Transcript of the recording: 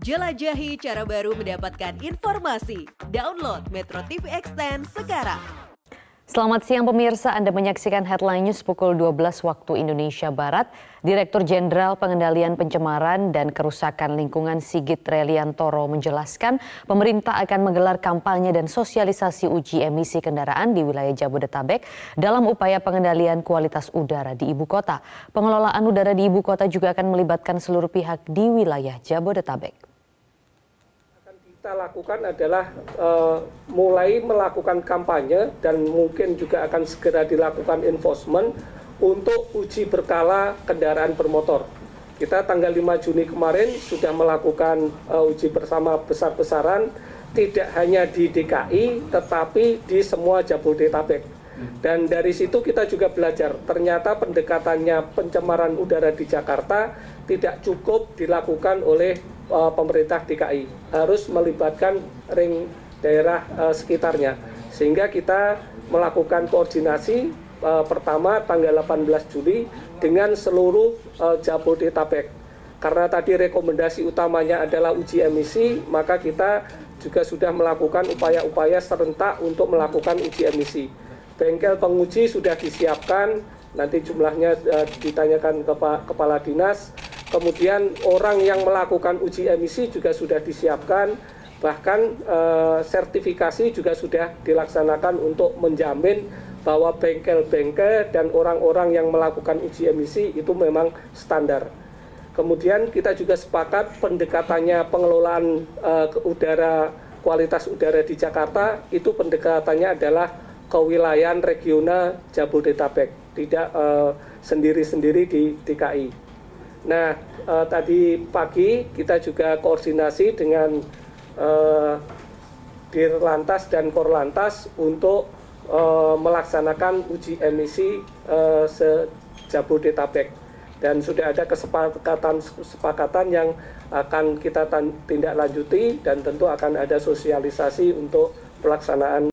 Jelajahi cara baru mendapatkan informasi. Download Metro TV Extend sekarang. Selamat siang pemirsa, Anda menyaksikan Headline News pukul 12 waktu Indonesia Barat. Direktur Jenderal Pengendalian Pencemaran dan Kerusakan Lingkungan Sigit Reliantoro menjelaskan pemerintah akan menggelar kampanye dan sosialisasi uji emisi kendaraan di wilayah Jabodetabek dalam upaya pengendalian kualitas udara di ibu kota. Pengelolaan udara di ibu kota juga akan melibatkan seluruh pihak di wilayah Jabodetabek kita lakukan adalah uh, mulai melakukan kampanye dan mungkin juga akan segera dilakukan enforcement untuk uji berkala kendaraan bermotor. Kita tanggal 5 Juni kemarin sudah melakukan uh, uji bersama besar-besaran tidak hanya di DKI tetapi di semua Jabodetabek. Dan dari situ kita juga belajar, ternyata pendekatannya pencemaran udara di Jakarta tidak cukup dilakukan oleh uh, pemerintah DKI, harus melibatkan ring daerah uh, sekitarnya. Sehingga kita melakukan koordinasi uh, pertama tanggal 18 Juli dengan seluruh uh, Jabodetabek. Karena tadi rekomendasi utamanya adalah uji emisi, maka kita juga sudah melakukan upaya-upaya serentak untuk melakukan uji emisi bengkel penguji sudah disiapkan, nanti jumlahnya uh, ditanyakan ke Pak Kepala Dinas. Kemudian orang yang melakukan uji emisi juga sudah disiapkan, bahkan uh, sertifikasi juga sudah dilaksanakan untuk menjamin bahwa bengkel-bengkel dan orang-orang yang melakukan uji emisi itu memang standar. Kemudian kita juga sepakat pendekatannya pengelolaan uh, udara kualitas udara di Jakarta itu pendekatannya adalah kewilayahan regional Jabodetabek, tidak eh, sendiri-sendiri di DKI. Nah, uh, tadi pagi kita juga koordinasi dengan uh, Dirlantas dan Korlantas untuk uh, melaksanakan uji emisi uh, se-Jabodetabek. Dan sudah ada kesepakatan kesepakatan yang akan kita tindak lanjuti dan tentu akan ada sosialisasi untuk pelaksanaan